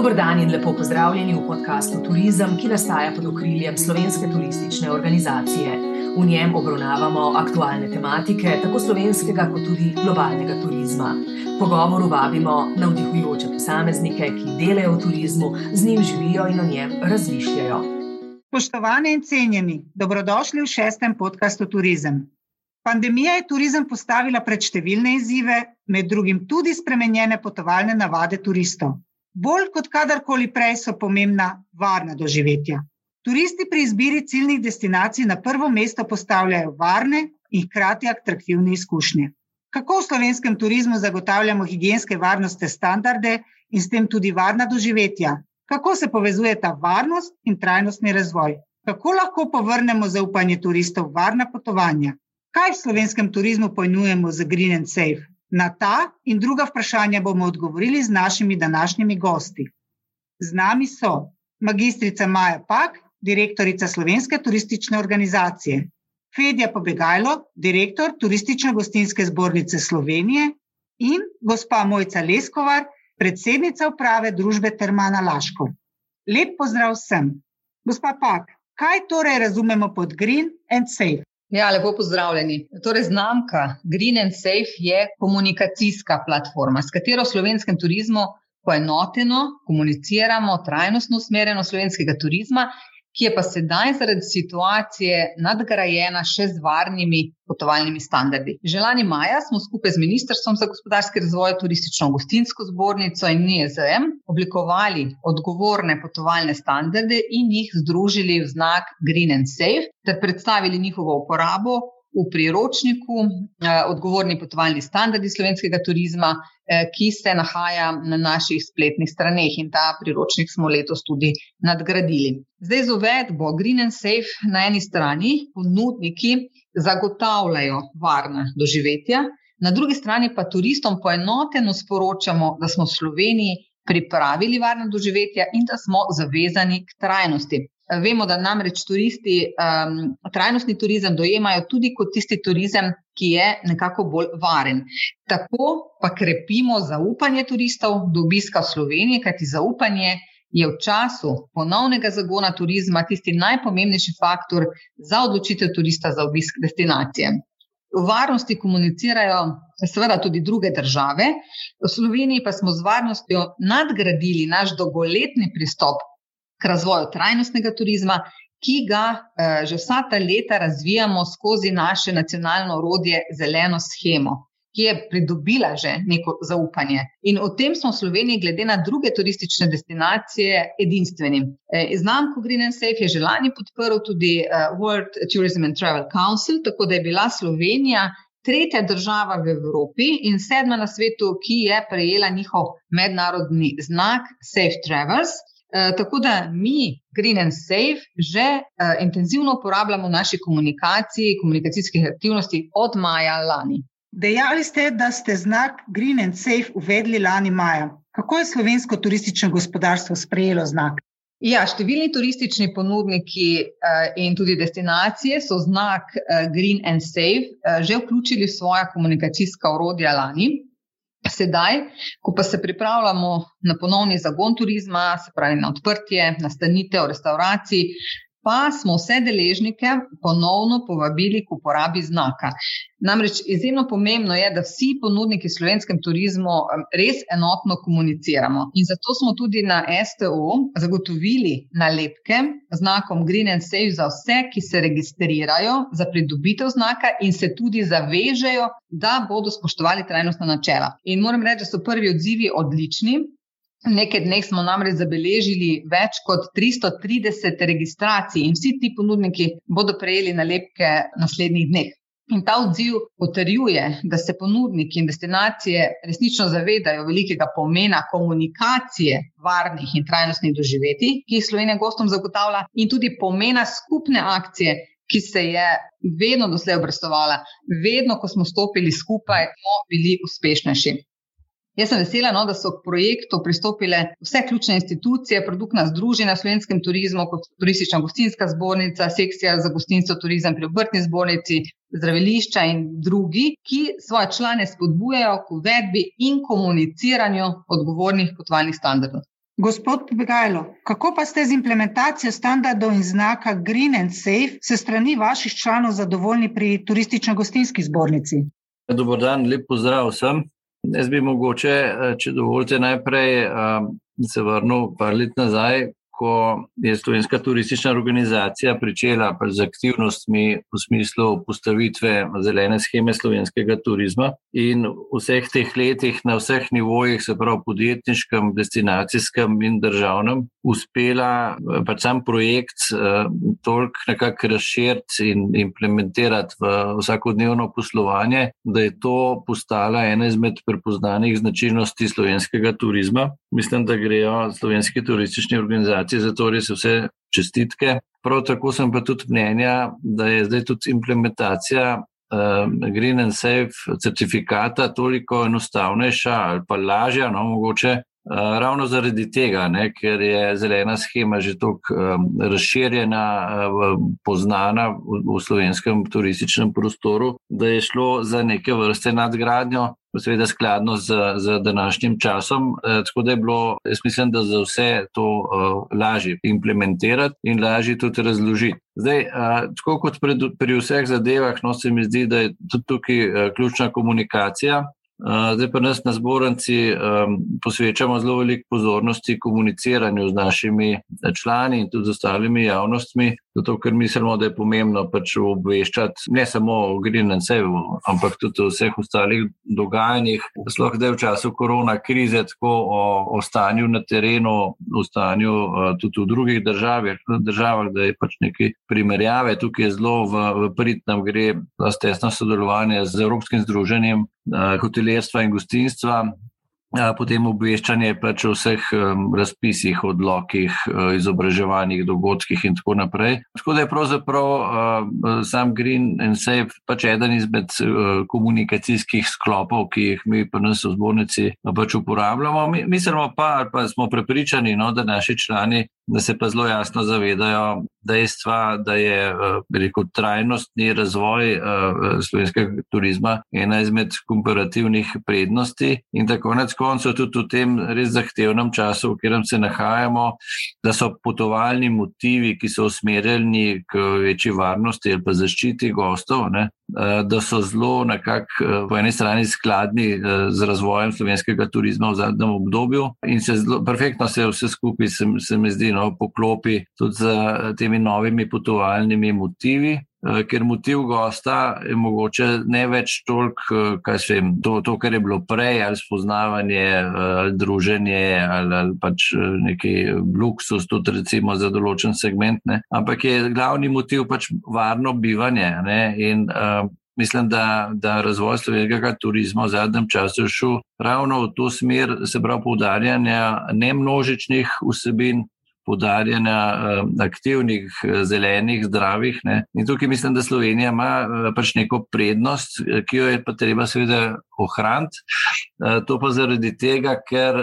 Dobr dan in lepo pozdravljeni v podkastu Turizem, ki nastaja pod okriljem slovenske turistične organizacije. V njem obravnavamo aktualne tematike, tako slovenskega, kot tudi globalnega turizma. Pogovoru vabimo navdihujoče posameznike, ki delajo v turizmu, z njim živijo in o njem razmišljajo. Spoštovane in cenjeni, dobrodošli v šestem podkastu Turizem. Pandemija je turizem postavila pred številne izzive, med drugim tudi spremenjene potovalne navade turistov. Bolj kot kadarkoli prej so pomembna varna doživetja. Turisti pri izbiri ciljnih destinacij na prvo mesto postavljajo varne in hkrati atraktivne izkušnje. Kako v slovenskem turizmu zagotavljamo higijenske varnostne standarde in s tem tudi varna doživetja? Kako se povezuje ta varnost in trajnostni razvoj? Kako lahko povrnemo zaupanje turistov v varna potovanja? Kaj v slovenskem turizmu pojmujemo za green and safe? Na ta in druga vprašanja bomo odgovorili z našimi današnjimi gosti. Z nami so magistrica Maja Pak, direktorica Slovenske turistične organizacije, Fedja Pobegajlo, direktor Turistično-gostinske zbornice Slovenije in gospa Mojca Leskovar, predsednica uprave družbe Termana Laško. Lep pozdrav vsem. Gospa Pak, kaj torej razumemo pod green and safe? Ja, lepo pozdravljeni. Torej, znamka Green and Safe je komunikacijska platforma, s katero v slovenskem turizmu poenoteno komuniciramo trajnostno usmerjeno slovenskega turizma ki je pa sedaj zaradi situacije nadgrajena še z varnimi potovalnimi standardi. Že lani maja smo skupaj z Ministrstvom za gospodarski razvoj, turistično-gostinsko zbornico in NIEZM oblikovali odgovorne potovalne standarde in jih združili v znak Green and Safe ter predstavili njihovo uporabo v priročniku eh, Odgovorni potovalni standardi slovenskega turizma, eh, ki se nahaja na naših spletnih straneh in ta priročnik smo letos tudi nadgradili. Zdaj, z uvedbo Green and Safe na eni strani ponudniki zagotavljajo varna doživetja, na drugi strani pa turistom poenoteno sporočamo, da smo v Sloveniji pripravili varna doživetja in da smo zavezani k trajnosti. Vemo, da namreč turisti um, trajnostni turizem dojemajo tudi kot tisti turizem, ki je nekako bolj varen. Tako pa krepimo zaupanje turistov do obiska v Sloveniji, kajti zaupanje je v času ponovnega zagona turizma tisti najpomembnejši faktor za odločitev turista za obisk destinacije. V varnosti komunicirajo seveda tudi druge države, v Sloveniji pa smo z varnostjo nadgradili naš dolgoletni pristop k razvoju trajnostnega turizma, ki ga eh, že vsa ta leta razvijamo skozi naše nacionalno orodje Zeleno schemo, ki je pridobila že neko zaupanje. In o tem smo v Sloveniji, glede na druge turistične destinacije, edinstveni. Eh, znamko Green and Safe je že lani podprl tudi eh, World Tourism and Travel Council, tako da je bila Slovenija. Tretja država v Evropi in sedma na svetu, ki je prejela njihov mednarodni znak Safe Travels, tako da mi, Green and Safe, že uh, intenzivno uporabljamo v naši komunikaciji, komunikacijskih aktivnosti od maja lani. Dejali ste, da ste znak Green and Safe uvedli lani maja. Kako je slovensko turistično gospodarstvo sprejelo znak? Ja, številni turistični ponudniki uh, in tudi destinacije so znak Green and Safe že vključili v svoja komunikacijska orodja lani. Sedaj, ko pa se pripravljamo na ponovni zagon turizma, se pravi na odprtje, nastanitev, restauracij, pa smo vse deležnike ponovno povabili k uporabi znaka. Namreč izjemno pomembno je, da vsi ponudniki v slovenskem turizmu res enotno komuniciramo. In zato smo tudi na STO zagotovili nalepke z znakom Green and Safe za vse, ki se registrirajo za pridobitev znaka in se tudi zavežejo, da bodo spoštovali trajnostna načela. In moram reči, da so prvi odzivi odlični. Nekaj dneh smo namreč zabeležili več kot 330 registracij in vsi ti ponudniki bodo prejeli nalepke naslednjih dneh. In ta odziv potrjuje, da se ponudniki in destinacije resnično zavedajo velikega pomena komunikacije varnih in trajnostnih doživetij, ki jih Slovenija gostom zagotavlja, in tudi pomena skupne akcije, ki se je vedno doslej obrestovala. Vedno, ko smo stopili skupaj, smo bili uspešnejši. Jaz sem vesela, no, da so k projektu pristopile vse ključne institucije, produktna združenja v slovenskem turizmu, kot turistična gostinska zbornica, sekcija za gostinstvo turizem pri obrtni zbornici, zdravilišča in drugi, ki svoje člane spodbujajo k uvedbi in komuniciranju odgovornih potovalnih standardov. Gospod Begajlo, kako pa ste z implementacijo standardov in znaka Green and Safe se strani vaših članov zadovoljni pri turistično-gostinski zbornici? Dobro dan, lep pozdrav vsem. Jaz bi mogoče, eh, če dovolite, najprej um, se vrnil par let nazaj, ko je Slovenska turistična organizacija začela z aktivnostmi v smislu postavitve zelene scheme slovenskega turizma. In v vseh teh letih, na vseh nivojih, se pravi podjetniškem, destinacijskem in državnem, uspela pač sam projekt uh, toliko nekako razširiti in implementirati v vsakodnevno poslovanje, da je to postala ena izmed prepoznanih značilnosti slovenskega turizma. Mislim, da grejo slovenski turistični organizaciji za to res vse čestitke. Prav tako sem pa tudi mnenja, da je zdaj tudi implementacija uh, Green and Safe certifikata toliko enostavnejša ali pa lažja, no mogoče. Uh, ravno zaradi tega, ne, ker je zelena schema že tako um, razširjena, uh, poznana v, v slovenskem turističnem prostoru, da je šlo za neke vrste nadgradnjo seveda skladno z, z današnjim časom. E, tako da je bilo, jaz mislim, da za vse to uh, lažje implementirati in lažje tudi razložiti. Zdaj, uh, tako kot pri, pri vseh zadevah, no se mi zdi, da je tudi tukaj uh, ključna komunikacija. Zdaj pa nas na zbornici um, posvečamo zelo veliko pozornosti komuniciranju z našimi člani in tudi z ostalimi javnostmi, zato ker mislimo, da je pomembno pač obveščati ne samo o Green and Save, ampak tudi o vseh ostalih dogajanjih, sploh zdaj v času korona krize, tako o, o stanju na terenu, o stanju uh, tudi v drugih državah, državah, da je pač nekaj primerjave. Tukaj je zelo v, v prid nam gre za tesno sodelovanje z Evropskim združenjem uh, hotelirstva in gostinstva, potem obveščanje pač o vseh razpisih, odlokih, e, izobraževanjih, dogodkih in tako naprej. Tako da je pravzaprav e, sam Green and Safe pač eden izmed e, komunikacijskih sklopov, ki jih mi pa nas v zbornici pač uporabljamo. Mi, mislimo pa, pa smo prepričani, no, da naši člani da se pa zelo jasno zavedajo dejstva, da je rekel, trajnostni razvoj slovenskega turizma ena izmed komparativnih prednosti. In tako na koncu tudi v tem res zahtevnem času, v katerem se nahajamo, da so potovalni motivi, ki so usmerjeni k večji varnosti ali pa zaščiti gostov, ne, da so zelo nekako po eni strani skladni z razvojem slovenskega turizma v zadnjem obdobju in se zelo perfektno se vse skupaj, se, se mi zdi, no, poklopi tudi z temi novimi potovalnimi motivi. Ker motiv gosta je mogoče ne več toliko, kaj se jim, to, to, kar je bilo prej, ali spoznavanje, ali druženje, ali, ali pač neki luksus, tudi recimo za določen segment, ne? ampak je glavni motiv pač varno bivanje. Ne? In uh, mislim, da, da razvoj slovenskega turizma v zadnjem času šel ravno v to smer, se pravi, poudarjanja ne množičnih vsebin, podarjanja uh, aktivnih, eh, zelenih, zdravih. Ne. In tukaj mislim, da Slovenija ima uh, pač neko prednost, ki jo je pa treba seveda ohraniti. To pa zaradi tega, ker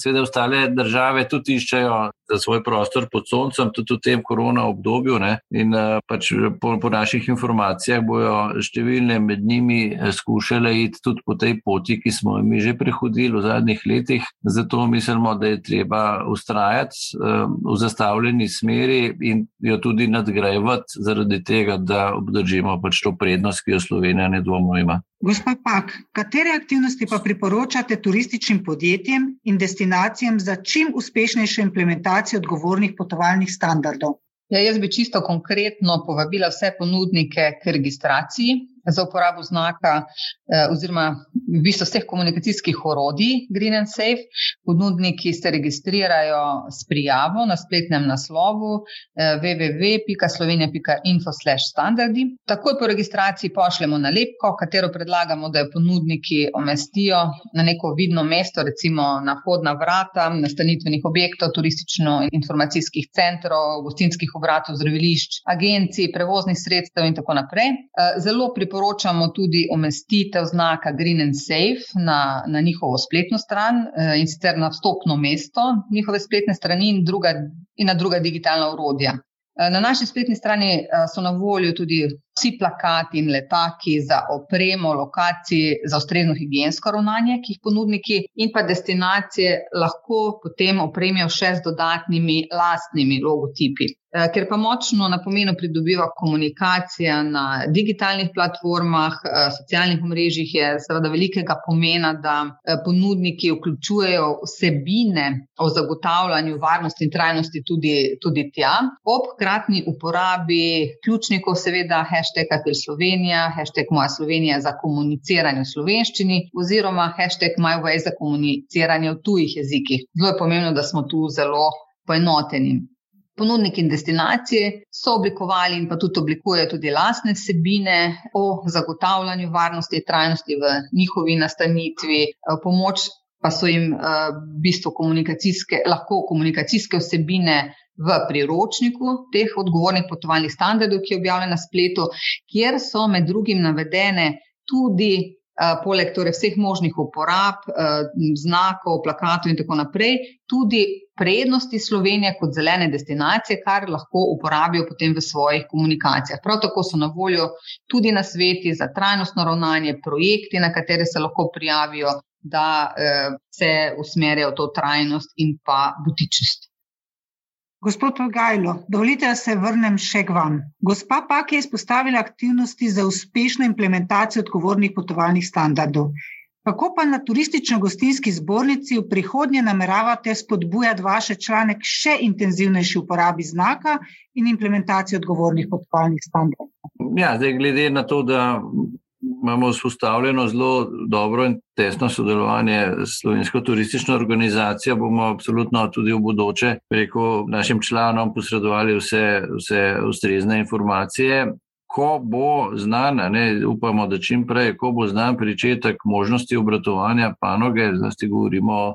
seveda ostale države tudi iščejo za svoj prostor pod soncem, tudi v tem korona obdobju. Ne. In uh, pač po, po naših informacijah bojo številne med njimi skušale iti tudi po tej poti, ki smo jo mi že prehodili v zadnjih letih. Zato mislimo, da je treba ustrajati v zastavljeni smeri in jo tudi nadgrajevati, zaradi tega, da obdržimo pač to prednost, ki jo Slovenija nedvomno ima. Gospod Pak, katere aktivnosti pa priporočate turističnim podjetjem in destinacijam za čim uspešnejšo implementacijo odgovornih potovalnih standardov? Ja, jaz bi čisto konkretno povabila vse ponudnike k registraciji za uporabo znaka eh, oziroma v bistvu vseh komunikacijskih orodij Green and Safe. Ponudniki se registrirajo s prijavo na spletnem naslovu eh, www.slovenija.info/standardi. Takoj po registraciji pošljemo nalepko, katero predlagamo, da jo ponudniki omestijo na neko vidno mesto, recimo na hodna vrata, nastanitvenih objektov, turistično-informacijskih centrov, gostinskih obratov, zdravilišč, agencij, prevoznih sredstev in tako naprej. Eh, zelo priporočam priporočamo tudi umestitev znaka Green and Safe na, na njihovo spletno stran eh, in sicer na vstopno mesto njihove spletne strani in, druga, in na druga digitalna urodja. Na naši spletni strani so na voljo tudi vsi plakati in letaki za opremo, lokacije, za ustrezno higijensko ravnanje, ki jih ponudniki in pa destinacije lahko potem opremijo še z dodatnimi lastnimi logotipi. Eh, ker pa močno na pomenu pridobiva komunikacija na digitalnih platformah, eh, socialnih mrežjih, je seveda velikega pomena, da eh, ponudniki vključujejo vsebine o zagotavljanju varnosti in trajnosti tudi, tudi tja, ob hkratni uporabi ključnikov, seveda, hashtag Apple Slovenija, hashtag Moja Slovenija za komuniciranje v slovenščini oziroma hashtag MyWay za komuniciranje v tujih jezikih. Zelo je pomembno, da smo tu zelo poenoteni. Ponudniki in destinacije so oblikovali in pa tudi oblikujejo tudi lastne vsebine o zagotavljanju varnosti in trajnosti v njihovi nastanitvi, eh, pomoč pa so jim eh, v bistvu komunikacijske, lahko komunikacijske vsebine v priročniku teh odgovornih potovalnih standardov, ki je objavljen na spletu, kjer so med drugim navedene tudi poleg torej vseh možnih uporab, eh, znakov, plakatov in tako naprej, tudi prednosti Slovenije kot zelene destinacije, kar lahko uporabijo potem v svojih komunikacijah. Prav tako so na voljo tudi na sveti za trajnostno ravnanje, projekti, na katere se lahko prijavijo, da eh, se usmerjajo v to trajnost in pa butičnost. Gospod Gajlo, dovolite, da se vrnem še k vam. Gospa Pak je izpostavila aktivnosti za uspešno implementacijo odgovornih potovalnih standardov. Kako pa na turistično-gostinski zbornici v prihodnje nameravate spodbujati vaše člane k še intenzivnejši uporabi znaka in implementacijo odgovornih potovalnih standardov? Ja, zdaj, glede na to, da imamo vzpostavljeno zelo dobro in tesno sodelovanje s slovensko turistično organizacijo, bomo absolutno tudi v bodoče preko našim članom posredovali vse, vse ustrezne informacije. Ko bo znan, ne, upamo, da čim prej, ko bo znan pričetek možnosti obratovanja panoge, zdaj govorimo o,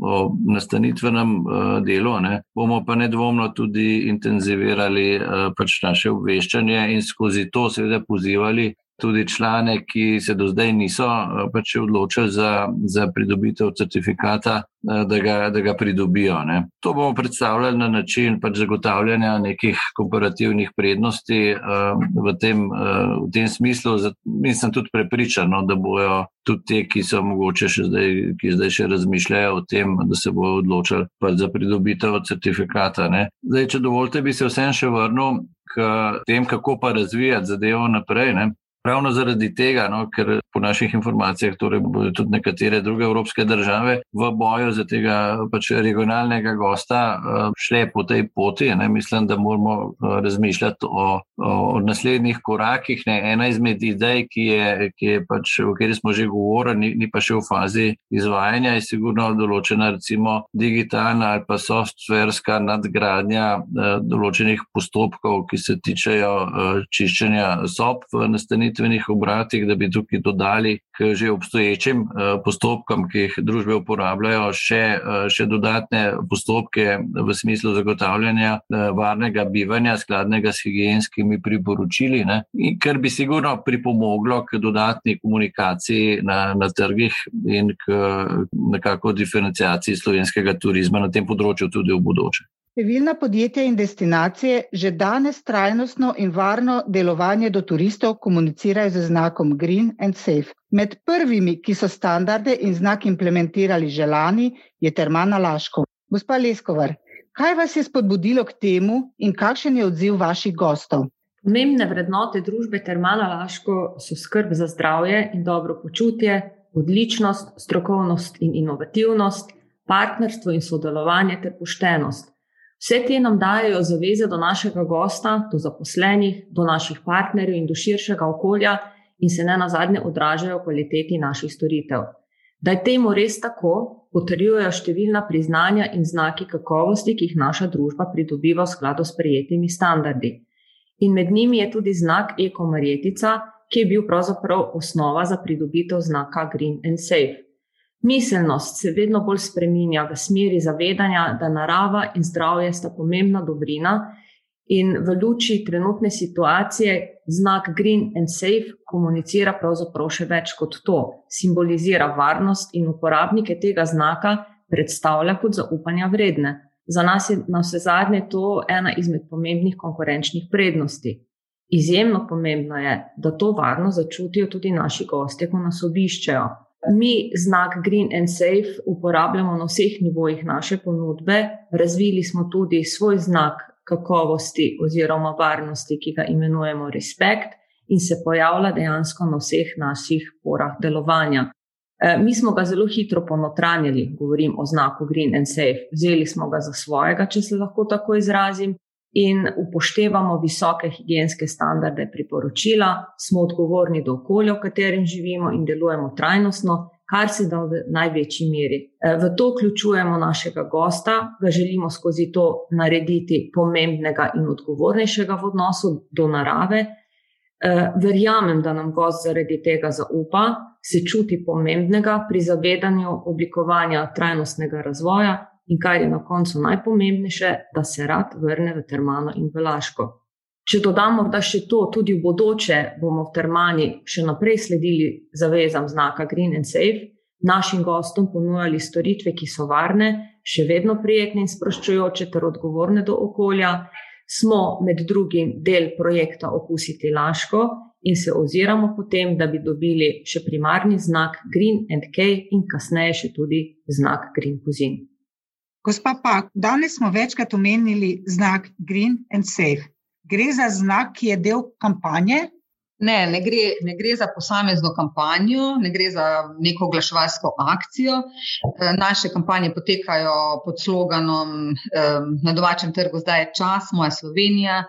o nastanitvenem uh, delu, ne, bomo pa nedvomno tudi intenzivirali uh, pač naše obveščanje in skozi to seveda pozivali tudi člane, ki se do zdaj niso eh, pač odločili za, za pridobitev certifikata, eh, da ga, da ga pridobijo. Ne. To bomo predstavljali na način pač zagotavljanja nekih komparativnih prednosti uh, v, tem, v tem smislu. Mislim tudi prepričan, no, da bojo tudi te, ki so mogoče še zdaj, ki zdaj še razmišljajo o tem, da se bojo odločili pač za pridobitev certifikata. Zdaj, če dovolite, bi se vsem še vrnil. K tem, kako pa razvijati zadevo naprej. Ne. Ravno zaradi tega, no, ker po naših informacijah torej bodo tudi nekatere druge evropske države v boju za tega pač regionalnega gosta uh, šle po tej poti. Ne. Mislim, da moramo uh, razmišljati o, o naslednjih korakih. Ne. Ena izmed idej, ki je, ki je pač, o kateri smo že govorili, ni, ni pa še v fazi izvajanja, je sigurno določena recimo digitalna ali pa softverska nadgradnja uh, določenih postopkov, ki se tičejo uh, čiščenja sob v nastanitvi storitvenih obratih, da bi tukaj dodali k že obstoječim eh, postopkom, ki jih družbe uporabljajo, še, eh, še dodatne postopke v smislu zagotavljanja eh, varnega bivanja, skladnega s higijenskimi priporočili, ne? kar bi sigurno pripomoglo k dodatni komunikaciji na, na trgih in k nekako diferencijaciji slovenskega turizma na tem področju tudi v bodoče. Številna podjetja in destinacije že danes trajnostno in varno delovanje do turistov komunicirajo z znakom Green and Safe. Med prvimi, ki so standarde in znak implementirali že lani, je Termana Laško. Gospa Leskovar, kaj vas je spodbudilo k temu in kakšen je odziv vaših gostov? Pomembne vrednote družbe Termana Laško so skrb za zdravje in dobro počutje, odličnost, strokovnost in inovativnost, partnerstvo in sodelovanje ter poštenost. Vse te nam dajo zaveze do našega gosta, do zaposlenih, do naših partnerjev in do širšega okolja, in se ne na zadnje odražajo v kvaliteti naših storitev. Da je temu res tako, potrjujejo številna priznanja in znaki kakovosti, ki jih naša družba pridobiva v skladu s prijetimi standardi. In med njimi je tudi znak Eko-Marjetica, ki je bil pravzaprav osnova za pridobitev znaka Green and Safe. Miselnost se vedno bolj spreminja v smeri zavedanja, da narava in zdravje sta pomembna dobrina, in v luči trenutne situacije znak Green and Safe komunicira pravzaprav še več kot to. Simbolizira varnost in uporabnike tega znaka predstavlja kot zaupanja vredne. Za nas je na vse zadnje to ena izmed pomembnih konkurenčnih prednosti. Izjemno pomembno je, da to varno začutijo tudi naši gostje, ko nas obiščejo. Mi znak Green and Safe uporabljamo na vseh nivojih naše ponudbe. Razvili smo tudi svoj znak kakovosti oziroma varnosti, ki ga imenujemo Respect, in se pojavlja dejansko na vseh naših porah delovanja. E, mi smo ga zelo hitro ponotranjali, govorim o znaku Green and Safe. Vzeli smo ga za svojega, če se lahko tako izrazim, in upoštevamo visoke higijenske standarde priporočila, smo odgovorni do okolja, v katerem živimo in delujemo trajnostno, kar se da v največji meri. E, v to vključujemo našega gosta, ga želimo skozi to narediti pomembnega in odgovornejšega v odnosu do narave. E, verjamem, da nam gost zaradi tega zaupa, se čuti pomembnega pri zavedanju oblikovanja trajnostnega razvoja in kar je na koncu najpomembnejše, da se rad vrne v Termano in Velaško. Če dodamo, da še to, tudi v bodoče bomo v Termani še naprej sledili zavezam znaka Green and Safe, našim gostom ponujali storitve, ki so varne, še vedno prijetne in sproščujoče ter odgovorne do okolja, smo med drugim del projekta Okusiti Laško in se oziramo potem, da bi dobili še primarni znak Green and K in kasneje še tudi znak Green Cuisine. Gospa Pak, danes smo večkrat omenili znak Green and Safe. Gre za znak, ki je del kampanje? Ne, ne gre, ne gre za posamezno kampanjo, ne gre za neko oglaševalsko akcijo. Eh, naše kampanje potekajo pod sloganom Na domačem trgu zdaj je čas, moja Slovenija,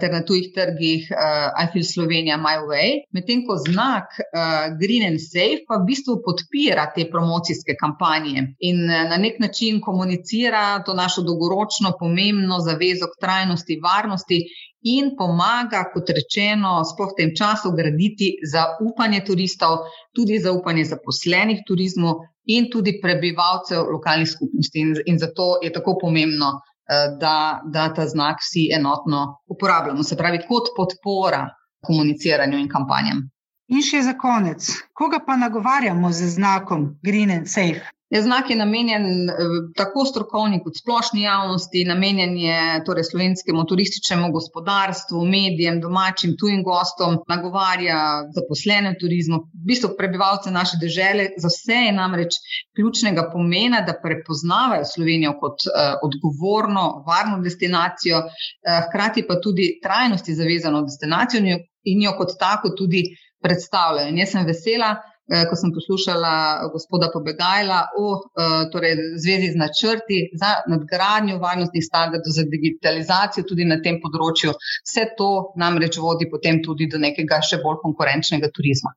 ter na tujih trgih uh, I feel Slovenija my way. Medtem ko znak uh, Green and Safe pa v bistvu podpira te promocijske kampanje in na nek način komunicira to našo dolgoročno pomembno zavezo k trajnosti, varnosti in pomaga, kot rečeno, sploh v tem času graditi zaupanje turistov, tudi zaupanje zaposlenih v turizmu in tudi prebivalcev lokalnih skupnosti. In, in zato je tako pomembno, Eh, da, da ta znak vsi enotno uporabljamo, se pravi, kot podpora komuniciranju in kampanjam. In še za konec, koga pa nagovarjamo z znakom Green and Safe? Je znak je namenjen eh, tako strokovni kot splošni javnosti, namenjen je torej slovenskemu turističnemu gospodarstvu, medijem, domačim, tujim gostom, nagovarja zaposlene v turizmu, v bistvu prebivalce naše države. Za vse je namreč ključnega pomena, da prepoznavajo Slovenijo kot uh, odgovorno, varno destinacijo, uh, hkrati pa tudi trajnosti zavezano destinacijo in jo kot tako tudi predstavljajo. In jaz sem vesela, Eh, ko sem poslušala gospoda Pobegajla o eh, torej, zvezi z načrti za nadgradnjo varnostnih standardov, za digitalizacijo tudi na tem področju. Vse to namreč vodi potem tudi do nekega še bolj konkurenčnega turizma.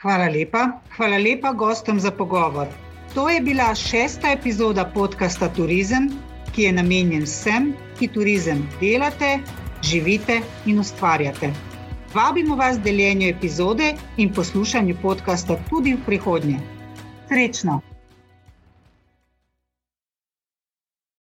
Hvala lepa. Hvala lepa gostom za pogovor. To je bila šesta epizoda podcasta Turizem, ki je namenjen vsem, ki turizem delate, živite in ustvarjate. Vabimo vas deljenju epizode in poslušanju podcasta tudi v prihodnje. Srečno!